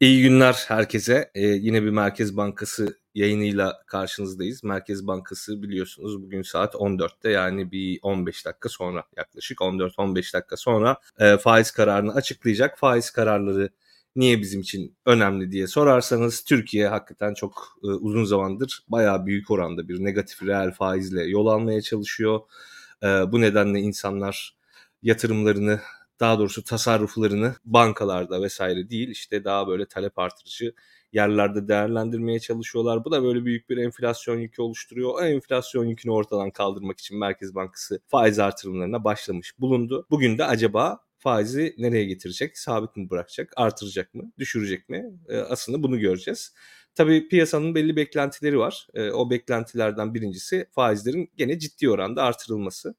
İyi günler herkese. Ee, yine bir Merkez Bankası yayınıyla karşınızdayız. Merkez Bankası biliyorsunuz bugün saat 14'te yani bir 15 dakika sonra yaklaşık 14-15 dakika sonra e, faiz kararını açıklayacak. Faiz kararları niye bizim için önemli diye sorarsanız Türkiye hakikaten çok e, uzun zamandır bayağı büyük oranda bir negatif reel faizle yol almaya çalışıyor. E, bu nedenle insanlar yatırımlarını daha doğrusu tasarruflarını bankalarda vesaire değil işte daha böyle talep artırıcı yerlerde değerlendirmeye çalışıyorlar. Bu da böyle büyük bir enflasyon yükü oluşturuyor. O enflasyon yükünü ortadan kaldırmak için Merkez Bankası faiz artırımlarına başlamış bulundu. Bugün de acaba faizi nereye getirecek? Sabit mi bırakacak? Artıracak mı? Düşürecek mi? E, aslında bunu göreceğiz. Tabii piyasanın belli beklentileri var. E, o beklentilerden birincisi faizlerin gene ciddi oranda artırılması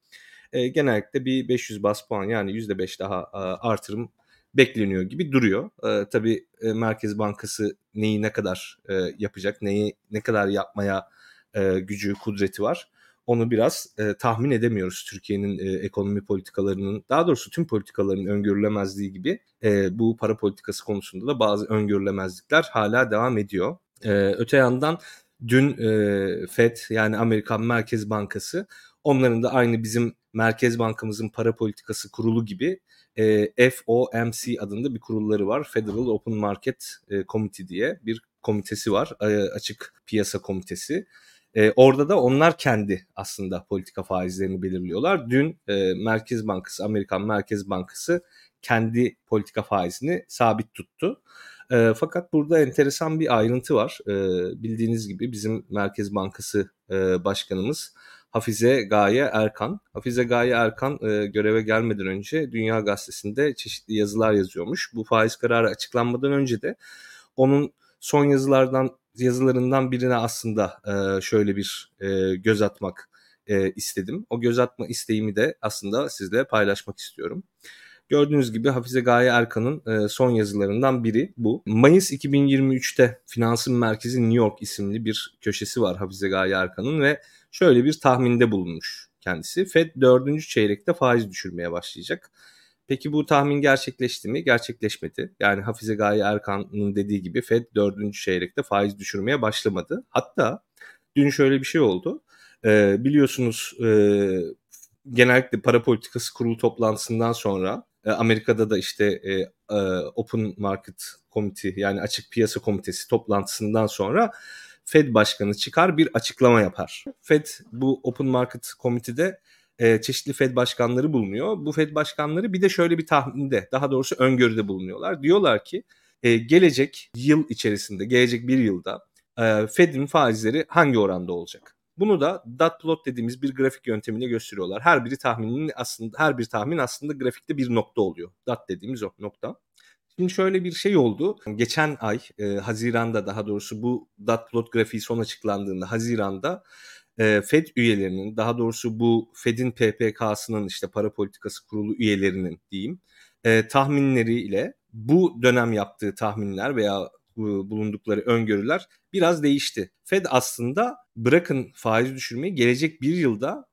e, genellikle bir 500 bas puan yani %5 daha e, artırım bekleniyor gibi duruyor. E, tabii e, Merkez Bankası neyi ne kadar e, yapacak, neyi ne kadar yapmaya e, gücü, kudreti var. Onu biraz e, tahmin edemiyoruz Türkiye'nin e, ekonomi politikalarının, daha doğrusu tüm politikaların öngörülemezliği gibi e, bu para politikası konusunda da bazı öngörülemezlikler hala devam ediyor. E, öte yandan dün e, FED yani Amerikan Merkez Bankası onların da aynı bizim Merkez Bankamızın para politikası kurulu gibi e, FOMC adında bir kurulları var. Federal Open Market e, Committee diye bir komitesi var. E, açık piyasa komitesi. E, orada da onlar kendi aslında politika faizlerini belirliyorlar. Dün e, Merkez Bankası, Amerikan Merkez Bankası kendi politika faizini sabit tuttu. E, fakat burada enteresan bir ayrıntı var. E, bildiğiniz gibi bizim Merkez Bankası e, Başkanımız Hafize Gaye Erkan. Hafize Gaye Erkan e, göreve gelmeden önce Dünya Gazetesi'nde çeşitli yazılar yazıyormuş. Bu faiz kararı açıklanmadan önce de onun son yazılardan yazılarından birine aslında e, şöyle bir e, göz atmak e, istedim. O göz atma isteğimi de aslında sizle paylaşmak istiyorum. Gördüğünüz gibi Hafize Gaye Erkan'ın e, son yazılarından biri bu. Mayıs 2023'te Finansın Merkezi New York isimli bir köşesi var Hafize Gaye Erkan'ın ve şöyle bir tahminde bulunmuş kendisi. Fed 4. çeyrekte faiz düşürmeye başlayacak. Peki bu tahmin gerçekleşti mi? Gerçekleşmedi. Yani Hafize Gaye Erkan'ın dediği gibi Fed 4. çeyrekte faiz düşürmeye başlamadı. Hatta dün şöyle bir şey oldu. Ee, biliyorsunuz e, genellikle para politikası kurulu toplantısından sonra e, Amerika'da da işte e, e, Open Market Committee yani açık piyasa komitesi toplantısından sonra Fed başkanı çıkar bir açıklama yapar. Fed bu Open Market Committee'de e, çeşitli Fed başkanları bulunuyor. Bu Fed başkanları bir de şöyle bir tahminde daha doğrusu öngörüde bulunuyorlar. Diyorlar ki e, gelecek yıl içerisinde gelecek bir yılda e, Fed'in faizleri hangi oranda olacak? Bunu da dot plot dediğimiz bir grafik yöntemiyle gösteriyorlar. Her biri tahminin aslında her bir tahmin aslında grafikte bir nokta oluyor. Dot dediğimiz o nokta. Şimdi şöyle bir şey oldu. Geçen ay e, Haziran'da daha doğrusu bu dot plot grafiği son açıklandığında Haziran'da e, Fed üyelerinin daha doğrusu bu Fed'in PPK'sının işte para politikası kurulu üyelerinin diyeyim e, tahminleriyle bu dönem yaptığı tahminler veya bulundukları öngörüler biraz değişti. Fed aslında bırakın faiz düşürmeyi gelecek bir yılda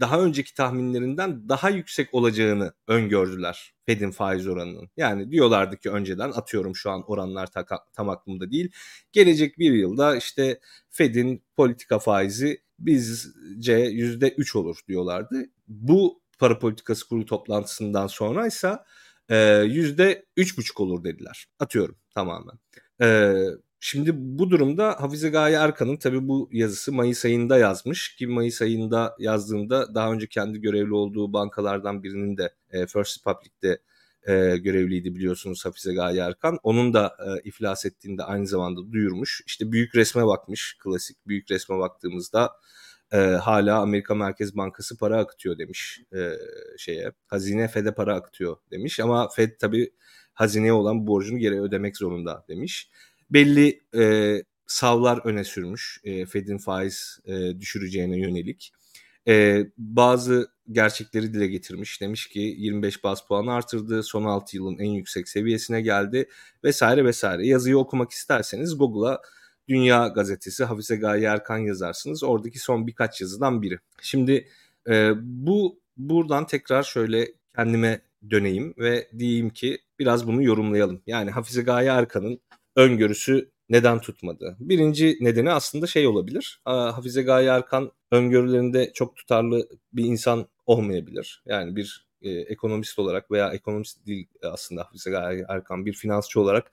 daha önceki tahminlerinden daha yüksek olacağını öngördüler Fed'in faiz oranının. Yani diyorlardı ki önceden atıyorum şu an oranlar tam aklımda değil. Gelecek bir yılda işte Fed'in politika faizi bizce %3 olur diyorlardı. Bu para politikası kurulu toplantısından sonra ise yüzde üç buçuk olur dediler. Atıyorum tamamen. E, şimdi bu durumda Hafize Gaye Erkan'ın tabi bu yazısı Mayıs ayında yazmış ki Mayıs ayında yazdığında daha önce kendi görevli olduğu bankalardan birinin de e, First Republic'te e, görevliydi biliyorsunuz Hafize Gaye Erkan. Onun da e, iflas ettiğinde aynı zamanda duyurmuş. İşte büyük resme bakmış. Klasik büyük resme baktığımızda hala Amerika Merkez Bankası para akıtıyor demiş şeye. Hazine Fed'e para akıtıyor demiş ama Fed tabii hazineye olan borcunu geri ödemek zorunda demiş. Belli e, savlar öne sürmüş e, Fed'in faiz e, düşüreceğine yönelik. E, bazı gerçekleri dile getirmiş. Demiş ki 25 bas puan artırdı. Son 6 yılın en yüksek seviyesine geldi vesaire vesaire. Yazıyı okumak isterseniz Google'a Dünya Gazetesi Hafize Gaye Erkan yazarsınız. Oradaki son birkaç yazıdan biri. Şimdi e, bu buradan tekrar şöyle kendime döneyim ve diyeyim ki biraz bunu yorumlayalım. Yani Hafize Gaye Erkan'ın öngörüsü neden tutmadı? Birinci nedeni aslında şey olabilir. Hafize Gaye Erkan öngörülerinde çok tutarlı bir insan olmayabilir. Yani bir e, ekonomist olarak veya ekonomist değil aslında Hafize Gaye Erkan bir finansçı olarak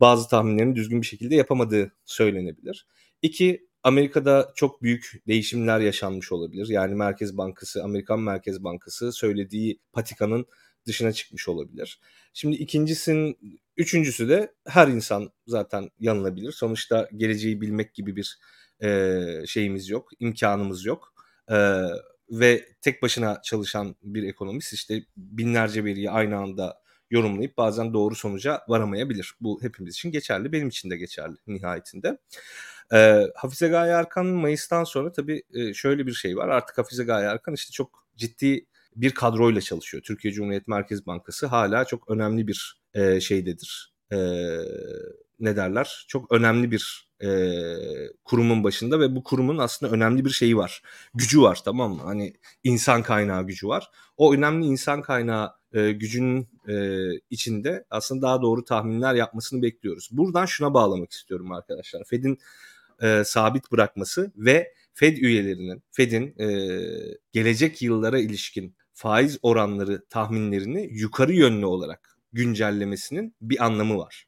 bazı tahminlerini düzgün bir şekilde yapamadığı söylenebilir. İki, Amerika'da çok büyük değişimler yaşanmış olabilir. Yani Merkez Bankası, Amerikan Merkez Bankası söylediği patikanın dışına çıkmış olabilir. Şimdi ikincisin, üçüncüsü de her insan zaten yanılabilir. Sonuçta geleceği bilmek gibi bir e, şeyimiz yok, imkanımız yok. E, ve tek başına çalışan bir ekonomist işte binlerce veriyi aynı anda yorumlayıp bazen doğru sonuca varamayabilir. Bu hepimiz için geçerli, benim için de geçerli nihayetinde. E, Hafize Gaye Erkan Mayıs'tan sonra tabii e, şöyle bir şey var. Artık Hafize Gaye Erkan işte çok ciddi bir kadroyla çalışıyor. Türkiye Cumhuriyet Merkez Bankası hala çok önemli bir e, şeydedir. E, ne derler? Çok önemli bir e, kurumun başında ve bu kurumun aslında önemli bir şeyi var. Gücü var tamam mı? Hani insan kaynağı gücü var. O önemli insan kaynağı e, gücünün e, içinde aslında daha doğru tahminler yapmasını bekliyoruz. Buradan şuna bağlamak istiyorum arkadaşlar. Fed'in e, sabit bırakması ve Fed üyelerinin, Fed'in e, gelecek yıllara ilişkin faiz oranları tahminlerini yukarı yönlü olarak güncellemesinin bir anlamı var.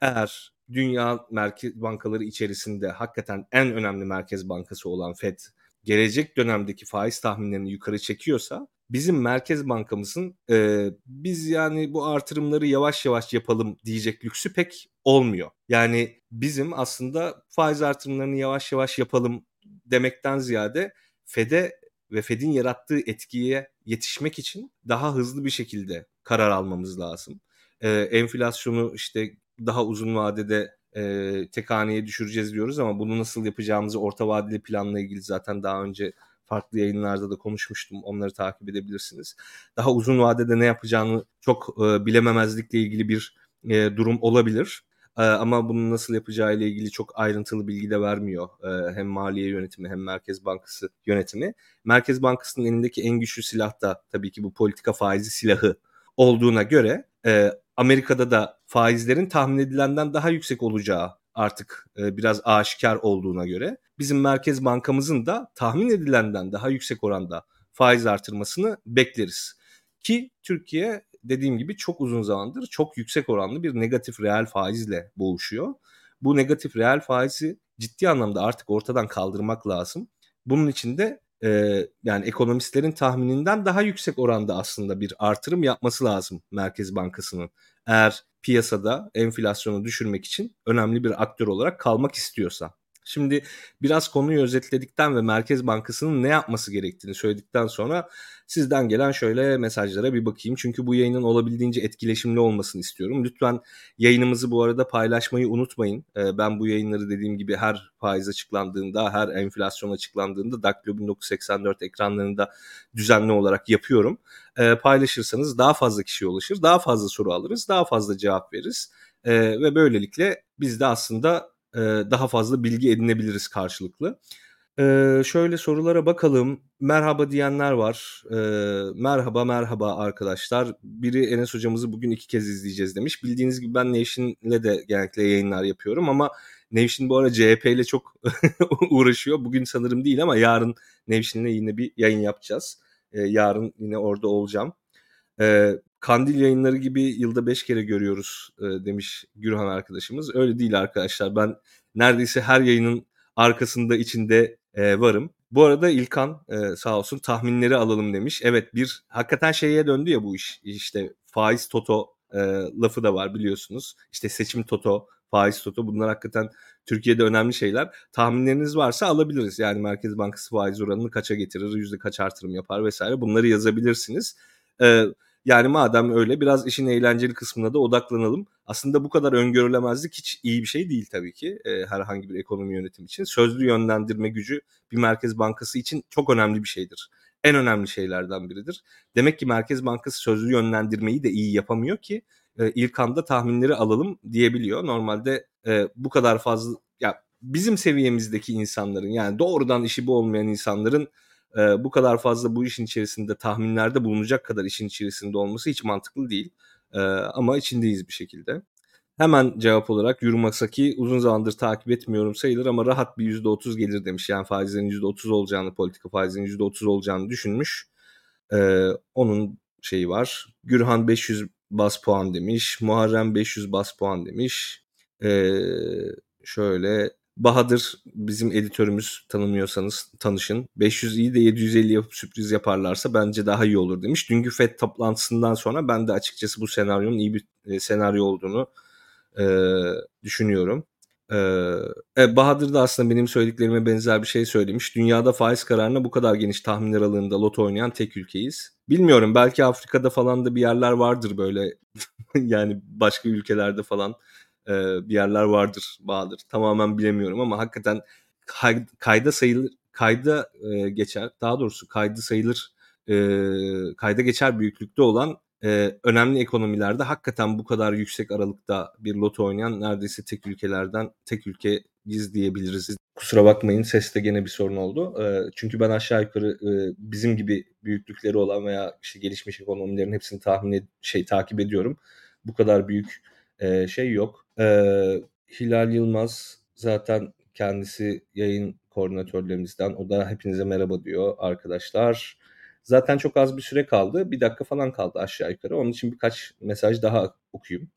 Eğer dünya merkez bankaları içerisinde hakikaten en önemli merkez bankası olan Fed gelecek dönemdeki faiz tahminlerini yukarı çekiyorsa bizim merkez bankamızın e, biz yani bu artırımları yavaş yavaş yapalım diyecek lüksü pek olmuyor. Yani bizim aslında faiz artırımlarını yavaş yavaş yapalım demekten ziyade Fed'e ve Fed'in yarattığı etkiye yetişmek için daha hızlı bir şekilde karar almamız lazım. Ee, enflasyonu işte daha uzun vadede e, tek haneye düşüreceğiz diyoruz ama bunu nasıl yapacağımızı orta vadeli planla ilgili zaten daha önce farklı yayınlarda da konuşmuştum. Onları takip edebilirsiniz. Daha uzun vadede ne yapacağını çok e, bilememezlikle ilgili bir e, durum olabilir. E, ama bunu nasıl yapacağı ile ilgili çok ayrıntılı bilgi de vermiyor. E, hem Maliye Yönetimi hem Merkez Bankası Yönetimi. Merkez Bankası'nın elindeki en güçlü silah da tabii ki bu politika faizi silahı olduğuna göre e, Amerika'da da faizlerin tahmin edilenden daha yüksek olacağı artık e, biraz aşikar olduğuna göre bizim Merkez Bankamızın da tahmin edilenden daha yüksek oranda faiz artırmasını bekleriz. Ki Türkiye dediğim gibi çok uzun zamandır çok yüksek oranlı bir negatif reel faizle boğuşuyor. Bu negatif reel faizi ciddi anlamda artık ortadan kaldırmak lazım. Bunun için de e, yani ekonomistlerin tahmininden daha yüksek oranda aslında bir artırım yapması lazım Merkez Bankası'nın. Eğer piyasada enflasyonu düşürmek için önemli bir aktör olarak kalmak istiyorsa. Şimdi biraz konuyu özetledikten ve Merkez Bankası'nın ne yapması gerektiğini söyledikten sonra sizden gelen şöyle mesajlara bir bakayım. Çünkü bu yayının olabildiğince etkileşimli olmasını istiyorum. Lütfen yayınımızı bu arada paylaşmayı unutmayın. Ee, ben bu yayınları dediğim gibi her faiz açıklandığında, her enflasyon açıklandığında Daktilo 1984 ekranlarında düzenli olarak yapıyorum. Ee, paylaşırsanız daha fazla kişiye ulaşır, daha fazla soru alırız, daha fazla cevap veririz. Ee, ve böylelikle biz de aslında daha fazla bilgi edinebiliriz karşılıklı. Ee, şöyle sorulara bakalım. Merhaba diyenler var. Ee, merhaba merhaba arkadaşlar. Biri Enes hocamızı bugün iki kez izleyeceğiz demiş. Bildiğiniz gibi ben Nevşin'le de genellikle yayınlar yapıyorum ama Nevşin bu ara CHP ile çok uğraşıyor. Bugün sanırım değil ama yarın Nevşin'le yine bir yayın yapacağız. Ee, yarın yine orada olacağım. Ee, Kandil yayınları gibi yılda beş kere görüyoruz e, demiş Gürhan arkadaşımız. Öyle değil arkadaşlar. Ben neredeyse her yayının arkasında içinde e, varım. Bu arada İlkan e, sağ olsun tahminleri alalım demiş. Evet bir hakikaten şeye döndü ya bu iş. İşte faiz toto e, lafı da var biliyorsunuz. İşte seçim toto, faiz toto bunlar hakikaten Türkiye'de önemli şeyler. Tahminleriniz varsa alabiliriz. Yani Merkez Bankası faiz oranını kaça getirir, yüzde kaç artırım yapar vesaire bunları yazabilirsiniz. Evet yani madem öyle biraz işin eğlenceli kısmına da odaklanalım. Aslında bu kadar öngörülemezlik hiç iyi bir şey değil tabii ki e, herhangi bir ekonomi yönetimi için. Sözlü yönlendirme gücü bir merkez bankası için çok önemli bir şeydir. En önemli şeylerden biridir. Demek ki Merkez Bankası sözlü yönlendirmeyi de iyi yapamıyor ki e, ilk anda tahminleri alalım diyebiliyor. Normalde e, bu kadar fazla ya bizim seviyemizdeki insanların yani doğrudan işi bu olmayan insanların e, bu kadar fazla bu işin içerisinde tahminlerde bulunacak kadar işin içerisinde olması hiç mantıklı değil. E, ama içindeyiz bir şekilde. Hemen cevap olarak Yurumasaki uzun zamandır takip etmiyorum sayılır ama rahat bir %30 gelir demiş. Yani faizlerin %30 olacağını, politika faizlerin %30 olacağını düşünmüş. Ee, onun şeyi var. Gürhan 500 bas puan demiş. Muharrem 500 bas puan demiş. Ee, şöyle Bahadır bizim editörümüz tanımıyorsanız tanışın. 500 iyi de 750 yapıp sürpriz yaparlarsa bence daha iyi olur demiş. Dünkü FED toplantısından sonra ben de açıkçası bu senaryonun iyi bir e, senaryo olduğunu e, düşünüyorum. E, Bahadır da aslında benim söylediklerime benzer bir şey söylemiş. Dünyada faiz kararına bu kadar geniş tahmin aralığında loto oynayan tek ülkeyiz. Bilmiyorum belki Afrika'da falan da bir yerler vardır böyle yani başka ülkelerde falan e, bir yerler vardır Bahadır. Tamamen bilemiyorum ama hakikaten kay, kayda sayılır kayda e, geçer daha doğrusu kaydı sayılır e, kayda geçer büyüklükte olan e, önemli ekonomilerde hakikaten bu kadar yüksek aralıkta bir loto oynayan neredeyse tek ülkelerden tek ülkeyiz diyebiliriz. Kusura bakmayın seste gene bir sorun oldu. E, çünkü ben aşağı yukarı e, bizim gibi büyüklükleri olan veya işte gelişmiş ekonomilerin hepsini tahmin şey takip ediyorum. Bu kadar büyük e, şey yok. E, Hilal Yılmaz zaten kendisi yayın koordinatörlerimizden. O da hepinize merhaba diyor arkadaşlar. Zaten çok az bir süre kaldı. Bir dakika falan kaldı aşağı yukarı. Onun için birkaç mesaj daha okuyayım.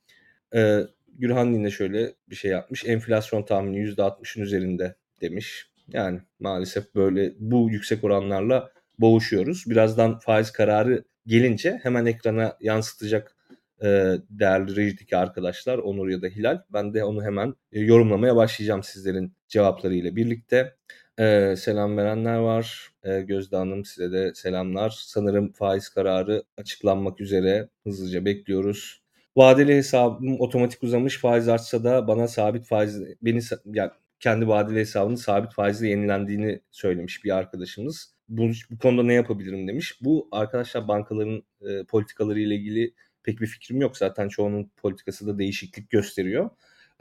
Ee, Gürhan yine şöyle bir şey yapmış. Enflasyon tahmini %60'ın üzerinde demiş. Yani maalesef böyle bu yüksek oranlarla boğuşuyoruz. Birazdan faiz kararı gelince hemen ekrana yansıtacak e, değerli rejideki arkadaşlar Onur ya da Hilal. Ben de onu hemen e, yorumlamaya başlayacağım sizlerin cevaplarıyla birlikte. Ee, selam verenler var. Ee, Gözde Hanım size de selamlar. Sanırım faiz kararı açıklanmak üzere. Hızlıca bekliyoruz. Vadeli hesabım otomatik uzamış. Faiz artsa da bana sabit faiz beni yani kendi vadeli hesabının sabit faizle yenilendiğini söylemiş bir arkadaşımız. Bu, bu konuda ne yapabilirim demiş. Bu arkadaşlar bankaların e, politikaları ile ilgili pek bir fikrim yok. Zaten çoğunun politikası da değişiklik gösteriyor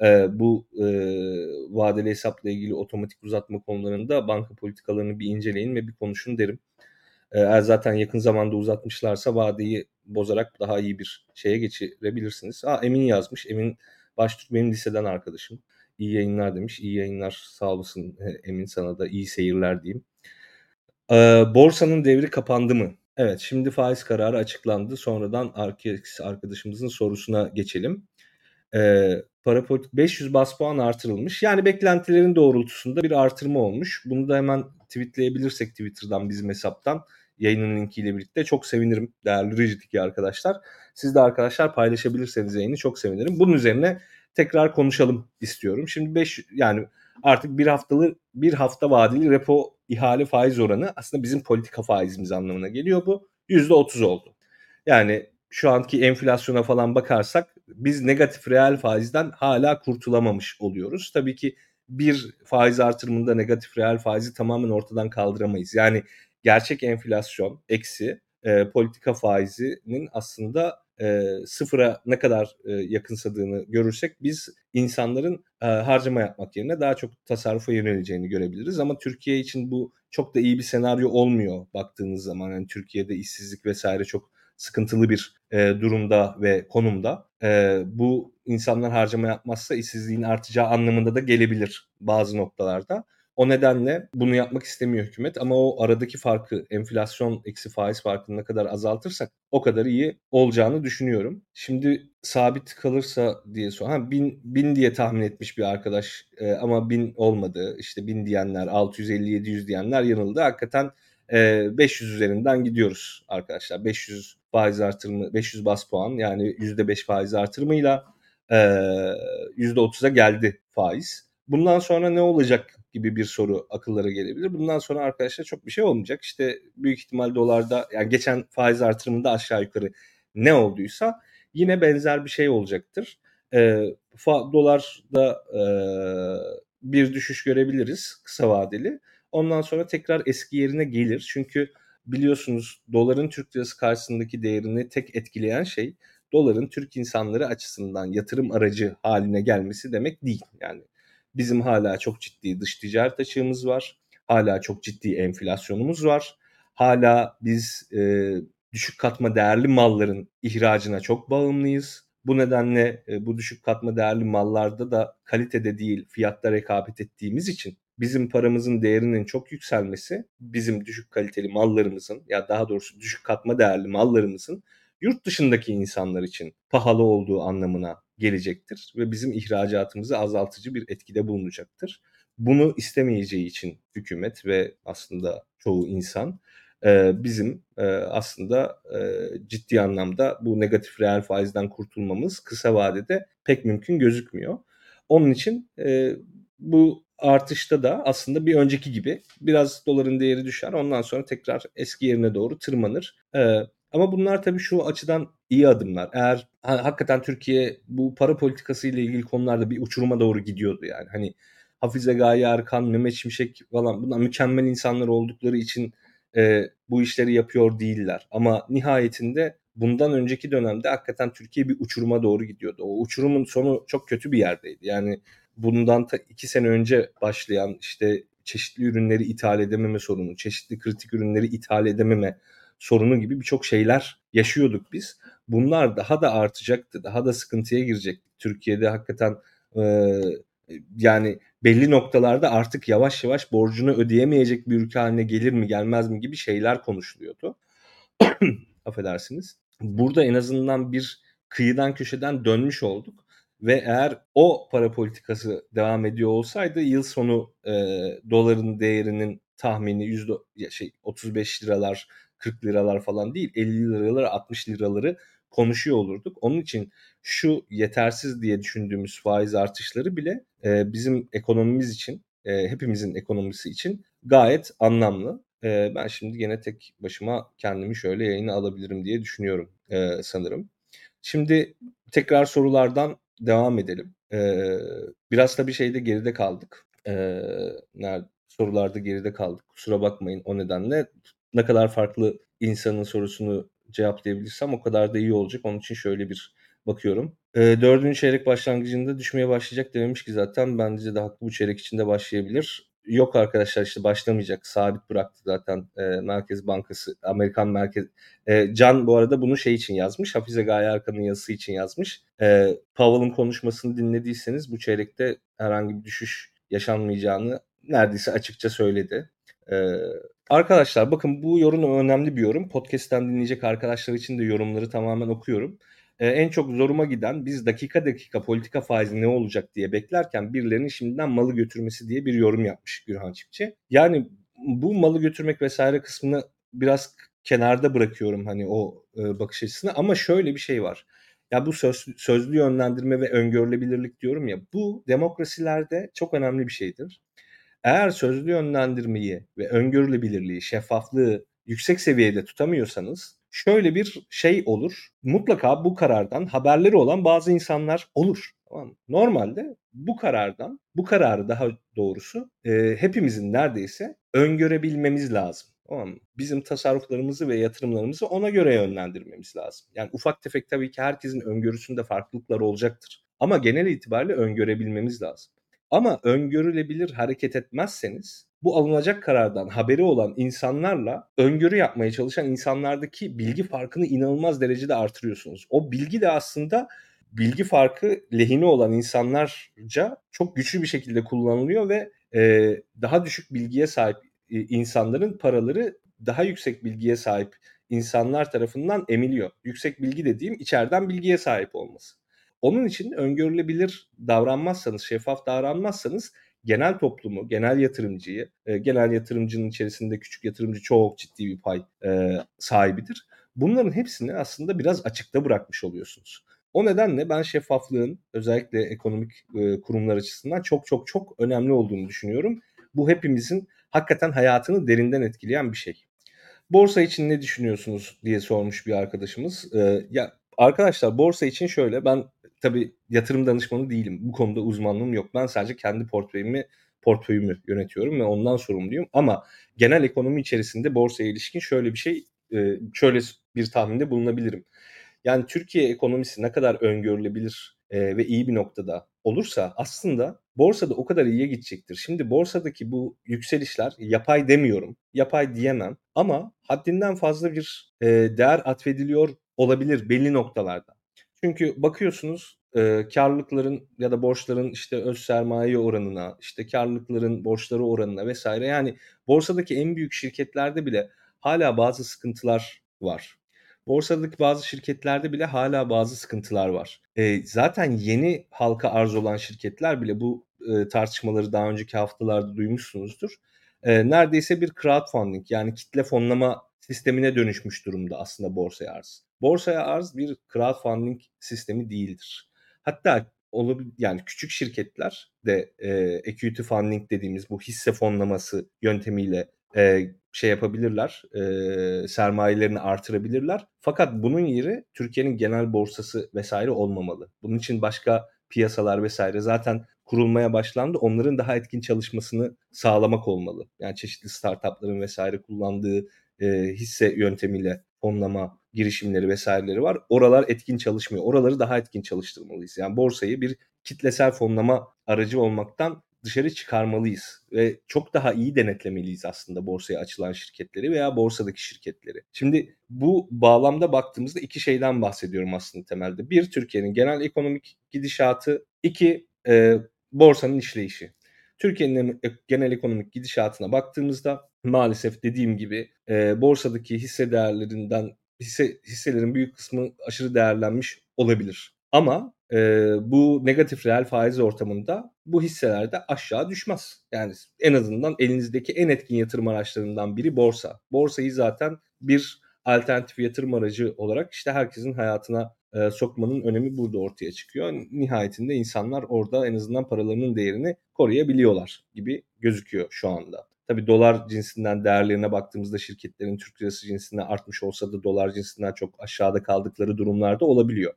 e, bu e, vadeli hesapla ilgili otomatik uzatma konularında banka politikalarını bir inceleyin ve bir konuşun derim. E, eğer zaten yakın zamanda uzatmışlarsa vadeyi bozarak daha iyi bir şeye geçirebilirsiniz. Aa, Emin yazmış. Emin Baştürk benim liseden arkadaşım. İyi yayınlar demiş. İyi yayınlar sağ olasın Emin sana da iyi seyirler diyeyim. E, borsanın devri kapandı mı? Evet şimdi faiz kararı açıklandı. Sonradan arkadaşımızın sorusuna geçelim. E, para politik 500 bas puan artırılmış. Yani beklentilerin doğrultusunda bir artırma olmuş. Bunu da hemen tweetleyebilirsek Twitter'dan bizim hesaptan yayının linkiyle birlikte çok sevinirim değerli Rigid'deki arkadaşlar. Siz de arkadaşlar paylaşabilirseniz yayını çok sevinirim. Bunun üzerine tekrar konuşalım istiyorum. Şimdi 5 yani artık bir haftalı bir hafta vadeli repo ihale faiz oranı aslında bizim politika faizimiz anlamına geliyor bu. %30 oldu. Yani şu anki enflasyona falan bakarsak biz negatif reel faizden hala kurtulamamış oluyoruz. Tabii ki bir faiz artırımında negatif reel faizi tamamen ortadan kaldıramayız. Yani gerçek enflasyon eksi e, politika faizinin aslında e, sıfıra ne kadar e, yakınsadığını görürsek biz insanların e, harcama yapmak yerine daha çok tasarrufa yöneleceğini görebiliriz. Ama Türkiye için bu çok da iyi bir senaryo olmuyor baktığınız zaman. Yani Türkiye'de işsizlik vesaire çok sıkıntılı bir e, durumda ve konumda. E, bu insanlar harcama yapmazsa işsizliğin artacağı anlamında da gelebilir bazı noktalarda. O nedenle bunu yapmak istemiyor hükümet ama o aradaki farkı enflasyon eksi faiz farkını ne kadar azaltırsak o kadar iyi olacağını düşünüyorum. Şimdi sabit kalırsa diye sor. Ha, bin, bin diye tahmin etmiş bir arkadaş e, ama bin olmadı. İşte bin diyenler 650-700 diyenler yanıldı. Hakikaten e, 500 üzerinden gidiyoruz arkadaşlar. 500 faiz artırımı 500 bas puan yani %5 faiz artırımıyla e, %30'a geldi faiz. Bundan sonra ne olacak gibi bir soru akıllara gelebilir. Bundan sonra arkadaşlar çok bir şey olmayacak. İşte büyük ihtimal dolarda yani geçen faiz artırımında aşağı yukarı ne olduysa yine benzer bir şey olacaktır. E, fa, dolarda e, bir düşüş görebiliriz kısa vadeli. Ondan sonra tekrar eski yerine gelir. Çünkü biliyorsunuz doların Türk lirası karşısındaki değerini tek etkileyen şey doların Türk insanları açısından yatırım aracı haline gelmesi demek değil. Yani bizim hala çok ciddi dış ticaret açığımız var. Hala çok ciddi enflasyonumuz var. Hala biz e, düşük katma değerli malların ihracına çok bağımlıyız. Bu nedenle e, bu düşük katma değerli mallarda da kalitede değil fiyatta rekabet ettiğimiz için bizim paramızın değerinin çok yükselmesi bizim düşük kaliteli mallarımızın ya daha doğrusu düşük katma değerli mallarımızın yurt dışındaki insanlar için pahalı olduğu anlamına gelecektir ve bizim ihracatımızı azaltıcı bir etkide bulunacaktır. Bunu istemeyeceği için hükümet ve aslında çoğu insan bizim aslında ciddi anlamda bu negatif reel faizden kurtulmamız kısa vadede pek mümkün gözükmüyor. Onun için bu artışta da aslında bir önceki gibi biraz doların değeri düşer ondan sonra tekrar eski yerine doğru tırmanır. Ama bunlar tabii şu açıdan iyi adımlar. Eğer hakikaten Türkiye bu para politikası ile ilgili konularda bir uçuruma doğru gidiyordu yani. Hani Hafize Gaye Erkan, Mehmet Şimşek falan bunlar mükemmel insanlar oldukları için e, bu işleri yapıyor değiller. Ama nihayetinde bundan önceki dönemde hakikaten Türkiye bir uçuruma doğru gidiyordu. O uçurumun sonu çok kötü bir yerdeydi. Yani bundan ta iki sene önce başlayan işte çeşitli ürünleri ithal edememe sorunu, çeşitli kritik ürünleri ithal edememe sorunu gibi birçok şeyler yaşıyorduk biz. Bunlar daha da artacaktı, daha da sıkıntıya girecekti. Türkiye'de hakikaten e, yani belli noktalarda artık yavaş yavaş borcunu ödeyemeyecek bir ülke haline gelir mi gelmez mi gibi şeyler konuşuluyordu. Affedersiniz. Burada en azından bir kıyıdan köşeden dönmüş olduk ve eğer o para politikası devam ediyor olsaydı yıl sonu e, doların değerinin tahmini yüzde şey 35 liralar 40 liralar falan değil 50 liralar 60 liraları konuşuyor olurduk. Onun için şu yetersiz diye düşündüğümüz faiz artışları bile e, bizim ekonomimiz için, e, hepimizin ekonomisi için gayet anlamlı. E, ben şimdi gene tek başıma kendimi şöyle yayına alabilirim diye düşünüyorum e, sanırım. Şimdi tekrar sorulardan devam edelim. E, biraz da bir şeyde geride kaldık. E, nerede, sorularda geride kaldık. Kusura bakmayın o nedenle. Ne kadar farklı insanın sorusunu cevaplayabilirsem o kadar da iyi olacak. Onun için şöyle bir bakıyorum. E, dördüncü çeyrek başlangıcında düşmeye başlayacak dememiş ki zaten bence de haklı bu çeyrek içinde başlayabilir. Yok arkadaşlar işte başlamayacak. Sabit bıraktı zaten e, Merkez Bankası, Amerikan Merkez. E, Can bu arada bunu şey için yazmış. Hafize Gaye Arkan'ın yazısı için yazmış. E, Powell'ın konuşmasını dinlediyseniz bu çeyrekte herhangi bir düşüş yaşanmayacağını neredeyse açıkça söyledi. E, Arkadaşlar bakın bu yorum önemli bir yorum. Podcast'ten dinleyecek arkadaşlar için de yorumları tamamen okuyorum. Ee, en çok zoruma giden biz dakika dakika politika faizi ne olacak diye beklerken birilerinin şimdiden malı götürmesi diye bir yorum yapmış Gürhan Çiftçi. Yani bu malı götürmek vesaire kısmını biraz kenarda bırakıyorum hani o e, bakış açısını ama şöyle bir şey var. Ya bu söz, sözlü yönlendirme ve öngörülebilirlik diyorum ya bu demokrasilerde çok önemli bir şeydir. Eğer sözlü yönlendirmeyi ve öngörülebilirliği, şeffaflığı yüksek seviyede tutamıyorsanız şöyle bir şey olur. Mutlaka bu karardan haberleri olan bazı insanlar olur. Tamam Normalde bu karardan, bu kararı daha doğrusu e, hepimizin neredeyse öngörebilmemiz lazım. Tamam? Bizim tasarruflarımızı ve yatırımlarımızı ona göre yönlendirmemiz lazım. Yani ufak tefek tabii ki herkesin öngörüsünde farklılıklar olacaktır. Ama genel itibariyle öngörebilmemiz lazım. Ama öngörülebilir hareket etmezseniz bu alınacak karardan haberi olan insanlarla öngörü yapmaya çalışan insanlardaki bilgi farkını inanılmaz derecede artırıyorsunuz. O bilgi de aslında bilgi farkı lehine olan insanlarca çok güçlü bir şekilde kullanılıyor ve e, daha düşük bilgiye sahip e, insanların paraları daha yüksek bilgiye sahip insanlar tarafından emiliyor. Yüksek bilgi dediğim içeriden bilgiye sahip olması. Onun için öngörülebilir davranmazsanız, şeffaf davranmazsanız genel toplumu, genel yatırımcıyı, e, genel yatırımcının içerisinde küçük yatırımcı çok ciddi bir pay e, sahibidir. Bunların hepsini aslında biraz açıkta bırakmış oluyorsunuz. O nedenle ben şeffaflığın özellikle ekonomik e, kurumlar açısından çok çok çok önemli olduğunu düşünüyorum. Bu hepimizin hakikaten hayatını derinden etkileyen bir şey. Borsa için ne düşünüyorsunuz diye sormuş bir arkadaşımız. Ee, ya arkadaşlar borsa için şöyle ben tabii yatırım danışmanı değilim. Bu konuda uzmanlığım yok. Ben sadece kendi portföyümü portföyümü yönetiyorum ve ondan sorumluyum. Ama genel ekonomi içerisinde borsaya ilişkin şöyle bir şey, e, şöyle bir tahminde bulunabilirim. Yani Türkiye ekonomisi ne kadar öngörülebilir e, ve iyi bir noktada olursa aslında borsada o kadar iyiye gidecektir. Şimdi borsadaki bu yükselişler yapay demiyorum, yapay diyemem ama haddinden fazla bir e, değer atfediliyor olabilir belli noktalarda. Çünkü bakıyorsunuz e, karlılıkların ya da borçların işte öz sermaye oranına, işte karlılıkların borçları oranına vesaire yani borsadaki en büyük şirketlerde bile hala bazı sıkıntılar var. Borsadaki bazı şirketlerde bile hala bazı sıkıntılar var. E, zaten yeni halka arz olan şirketler bile bu e, tartışmaları daha önceki haftalarda duymuşsunuzdur. E, neredeyse bir crowdfunding yani kitle fonlama sistemine dönüşmüş durumda aslında borsaya arz. Borsaya arz bir crowdfunding sistemi değildir. Hatta olabilir yani küçük şirketler de e, equity funding dediğimiz bu hisse fonlaması yöntemiyle e, şey yapabilirler, e, sermayelerini artırabilirler. Fakat bunun yeri Türkiye'nin genel borsası vesaire olmamalı. Bunun için başka piyasalar vesaire zaten kurulmaya başlandı. Onların daha etkin çalışmasını sağlamak olmalı. Yani çeşitli startupların vesaire kullandığı e, hisse yöntemiyle fonlama girişimleri vesaireleri var. Oralar etkin çalışmıyor. Oraları daha etkin çalıştırmalıyız. Yani borsayı bir kitlesel fonlama aracı olmaktan dışarı çıkarmalıyız ve çok daha iyi denetlemeliyiz aslında borsaya açılan şirketleri veya borsadaki şirketleri. Şimdi bu bağlamda baktığımızda iki şeyden bahsediyorum aslında temelde. Bir, Türkiye'nin genel ekonomik gidişatı. iki e, borsanın işleyişi. Türkiye'nin genel ekonomik gidişatına baktığımızda maalesef dediğim gibi e, borsadaki hisse değerlerinden hisse hisselerin büyük kısmı aşırı değerlenmiş olabilir. Ama e, bu negatif reel faiz ortamında bu hisseler de aşağı düşmez. Yani en azından elinizdeki en etkin yatırım araçlarından biri borsa. Borsayı zaten bir alternatif yatırım aracı olarak işte herkesin hayatına e, sokmanın önemi burada ortaya çıkıyor. Nihayetinde insanlar orada en azından paralarının değerini koruyabiliyorlar gibi gözüküyor şu anda. Tabii dolar cinsinden değerlerine baktığımızda şirketlerin Türk lirası cinsinden artmış olsa da dolar cinsinden çok aşağıda kaldıkları durumlarda olabiliyor.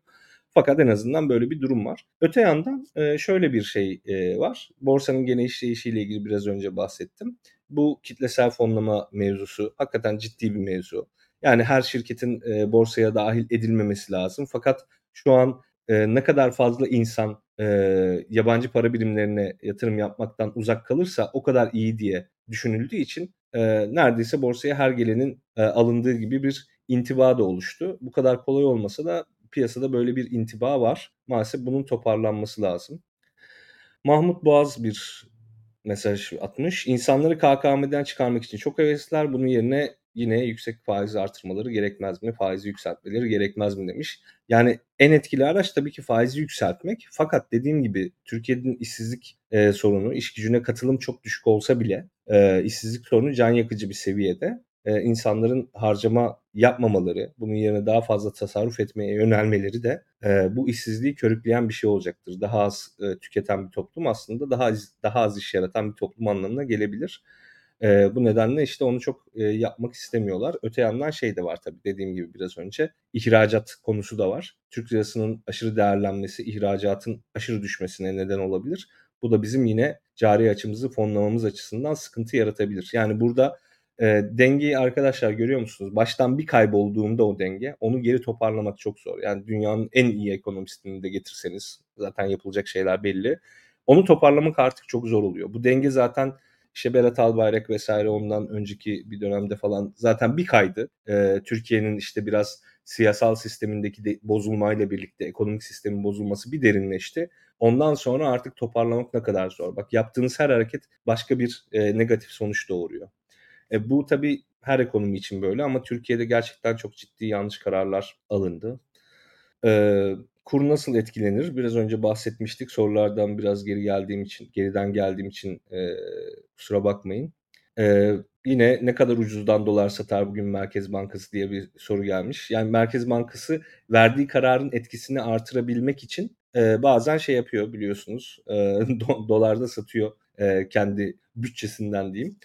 Fakat en azından böyle bir durum var. Öte yandan e, şöyle bir şey e, var. Borsanın gene işleyişiyle ilgili biraz önce bahsettim. Bu kitlesel fonlama mevzusu hakikaten ciddi bir mevzu. Yani her şirketin e, borsaya dahil edilmemesi lazım. Fakat şu an ne kadar fazla insan yabancı para birimlerine yatırım yapmaktan uzak kalırsa o kadar iyi diye düşünüldüğü için neredeyse borsaya her gelenin alındığı gibi bir intiba da oluştu. Bu kadar kolay olmasa da piyasada böyle bir intiba var. Maalesef bunun toparlanması lazım. Mahmut Boğaz bir mesaj atmış. İnsanları KKM'den çıkarmak için çok hevesliler. Bunun yerine yine yüksek faiz artırmaları gerekmez mi? Faizi yükseltmeleri gerekmez mi demiş. Yani en etkili araç tabii ki faizi yükseltmek. Fakat dediğim gibi Türkiye'nin işsizlik e, sorunu, iş gücüne katılım çok düşük olsa bile e, işsizlik sorunu can yakıcı bir seviyede e, insanların harcama yapmamaları, bunun yerine daha fazla tasarruf etmeye yönelmeleri de e, bu işsizliği körükleyen bir şey olacaktır. Daha az e, tüketen bir toplum aslında daha az, daha az iş yaratan bir toplum anlamına gelebilir. E, bu nedenle işte onu çok e, yapmak istemiyorlar. Öte yandan şey de var tabii dediğim gibi biraz önce ihracat konusu da var. Türk lirasının aşırı değerlenmesi ihracatın aşırı düşmesine neden olabilir. Bu da bizim yine cari açımızı fonlamamız açısından sıkıntı yaratabilir. Yani burada e, dengeyi arkadaşlar görüyor musunuz? Baştan bir kaybolduğunda o denge onu geri toparlamak çok zor. Yani dünyanın en iyi ekonomistini de getirseniz zaten yapılacak şeyler belli. Onu toparlamak artık çok zor oluyor. Bu denge zaten işte Berat Albayrak vesaire ondan önceki bir dönemde falan zaten bir kaydı. Ee, Türkiye'nin işte biraz siyasal sistemindeki de bozulmayla birlikte ekonomik sistemin bozulması bir derinleşti. Ondan sonra artık toparlamak ne kadar zor. Bak yaptığınız her hareket başka bir e, negatif sonuç doğuruyor. E, bu tabii her ekonomi için böyle ama Türkiye'de gerçekten çok ciddi yanlış kararlar alındı. E, kur nasıl etkilenir? Biraz önce bahsetmiştik. Sorulardan biraz geri geldiğim için, geriden geldiğim için e, kusura bakmayın. E, yine ne kadar ucuzdan dolar satar bugün Merkez Bankası diye bir soru gelmiş. Yani Merkez Bankası verdiği kararın etkisini artırabilmek için e, bazen şey yapıyor biliyorsunuz. E, do, dolarda satıyor e, kendi bütçesinden diyeyim.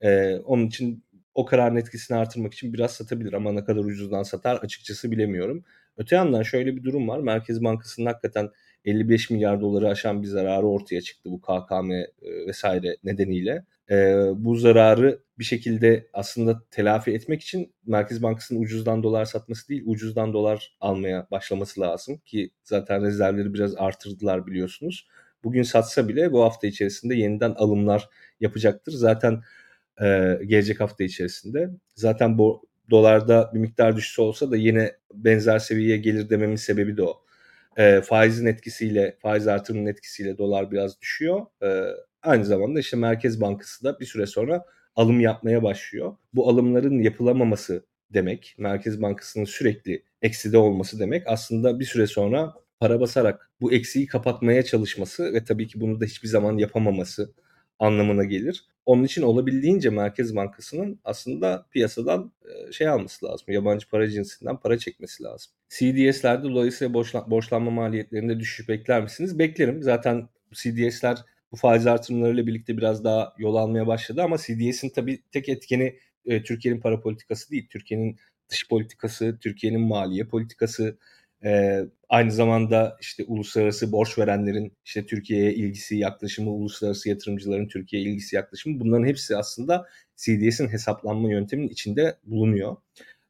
E, onun için o kararın etkisini artırmak için biraz satabilir ama ne kadar ucuzdan satar açıkçası bilemiyorum. Öte yandan şöyle bir durum var. Merkez Bankası'nın hakikaten 55 milyar doları aşan bir zararı ortaya çıktı bu KKM vesaire nedeniyle. E, bu zararı bir şekilde aslında telafi etmek için Merkez Bankası'nın ucuzdan dolar satması değil, ucuzdan dolar almaya başlaması lazım ki zaten rezervleri biraz artırdılar biliyorsunuz. Bugün satsa bile bu hafta içerisinde yeniden alımlar yapacaktır. Zaten e, gelecek hafta içerisinde. Zaten bu dolarda bir miktar düşüşü olsa da yine benzer seviyeye gelir dememin sebebi de o. e, faizin etkisiyle, faiz artırımının etkisiyle dolar biraz düşüyor. E, aynı zamanda işte Merkez Bankası da bir süre sonra alım yapmaya başlıyor. Bu alımların yapılamaması demek, Merkez Bankası'nın sürekli ekside olması demek aslında bir süre sonra para basarak bu eksiği kapatmaya çalışması ve tabii ki bunu da hiçbir zaman yapamaması anlamına gelir. Onun için olabildiğince Merkez Bankası'nın aslında piyasadan şey alması lazım. Yabancı para cinsinden para çekmesi lazım. CDS'lerde dolayısıyla borçlan, borçlanma maliyetlerinde düşüş bekler misiniz? Beklerim. Zaten CDS'ler bu faiz artırımlarıyla birlikte biraz daha yol almaya başladı ama CDS'in tabii tek etkeni e, Türkiye'nin para politikası değil. Türkiye'nin dış politikası, Türkiye'nin maliye politikası, e, aynı zamanda işte uluslararası borç verenlerin işte Türkiye'ye ilgisi, yaklaşımı, uluslararası yatırımcıların Türkiye'ye ilgisi, yaklaşımı bunların hepsi aslında CDS'in hesaplanma yönteminin içinde bulunuyor.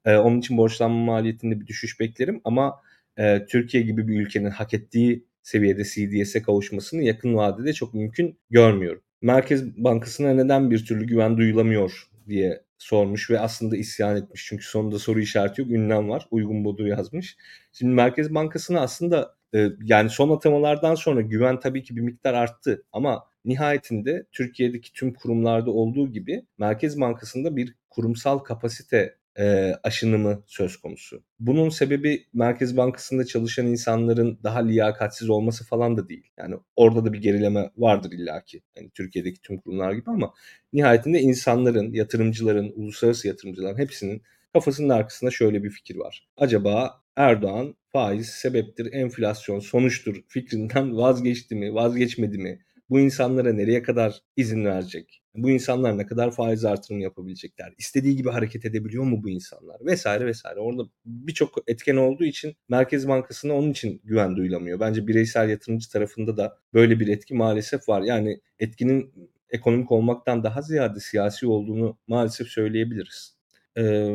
E, onun için borçlanma maliyetinde bir düşüş beklerim ama e, Türkiye gibi bir ülkenin hak ettiği seviyede CDS'e kavuşmasını yakın vadede çok mümkün görmüyorum. Merkez Bankası'na neden bir türlü güven duyulamıyor diye sormuş ve aslında isyan etmiş. Çünkü sonunda soru işareti yok. Ünlem var. Uygun Bodur yazmış. Şimdi Merkez Bankası'na aslında e, yani son atamalardan sonra güven tabii ki bir miktar arttı. Ama nihayetinde Türkiye'deki tüm kurumlarda olduğu gibi Merkez Bankası'nda bir kurumsal kapasite e, aşınımı söz konusu. Bunun sebebi Merkez Bankası'nda çalışan insanların daha liyakatsiz olması falan da değil. Yani orada da bir gerileme vardır illaki. Yani Türkiye'deki tüm kurumlar gibi ama nihayetinde insanların, yatırımcıların, uluslararası yatırımcıların hepsinin kafasının arkasında şöyle bir fikir var. Acaba Erdoğan faiz sebeptir, enflasyon sonuçtur fikrinden vazgeçti mi, vazgeçmedi mi? Bu insanlara nereye kadar izin verecek? Bu insanlar ne kadar faiz artırımı yapabilecekler? İstediği gibi hareket edebiliyor mu bu insanlar? Vesaire vesaire. Orada birçok etken olduğu için Merkez Bankası'na onun için güven duyulamıyor. Bence bireysel yatırımcı tarafında da böyle bir etki maalesef var. Yani etkinin ekonomik olmaktan daha ziyade siyasi olduğunu maalesef söyleyebiliriz. Ee,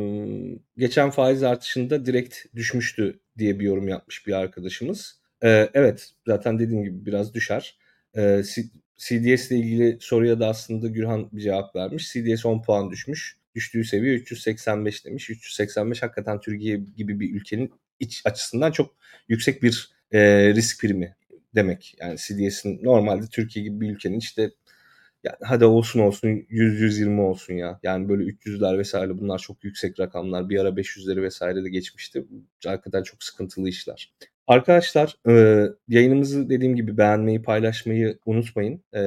geçen faiz artışında direkt düşmüştü diye bir yorum yapmış bir arkadaşımız. Ee, evet zaten dediğim gibi biraz düşer. Ee, CDS ile ilgili soruya da aslında Gürhan bir cevap vermiş. CDS 10 puan düşmüş. Düştüğü seviye 385 demiş. 385 hakikaten Türkiye gibi bir ülkenin iç açısından çok yüksek bir e, risk primi demek. Yani CDS'in normalde Türkiye gibi bir ülkenin işte yani hadi olsun olsun 100-120 olsun ya. Yani böyle 300'ler vesaire bunlar çok yüksek rakamlar. Bir ara 500'leri vesaire de geçmişti. Hakikaten çok sıkıntılı işler. Arkadaşlar e, yayınımızı dediğim gibi beğenmeyi, paylaşmayı unutmayın. E,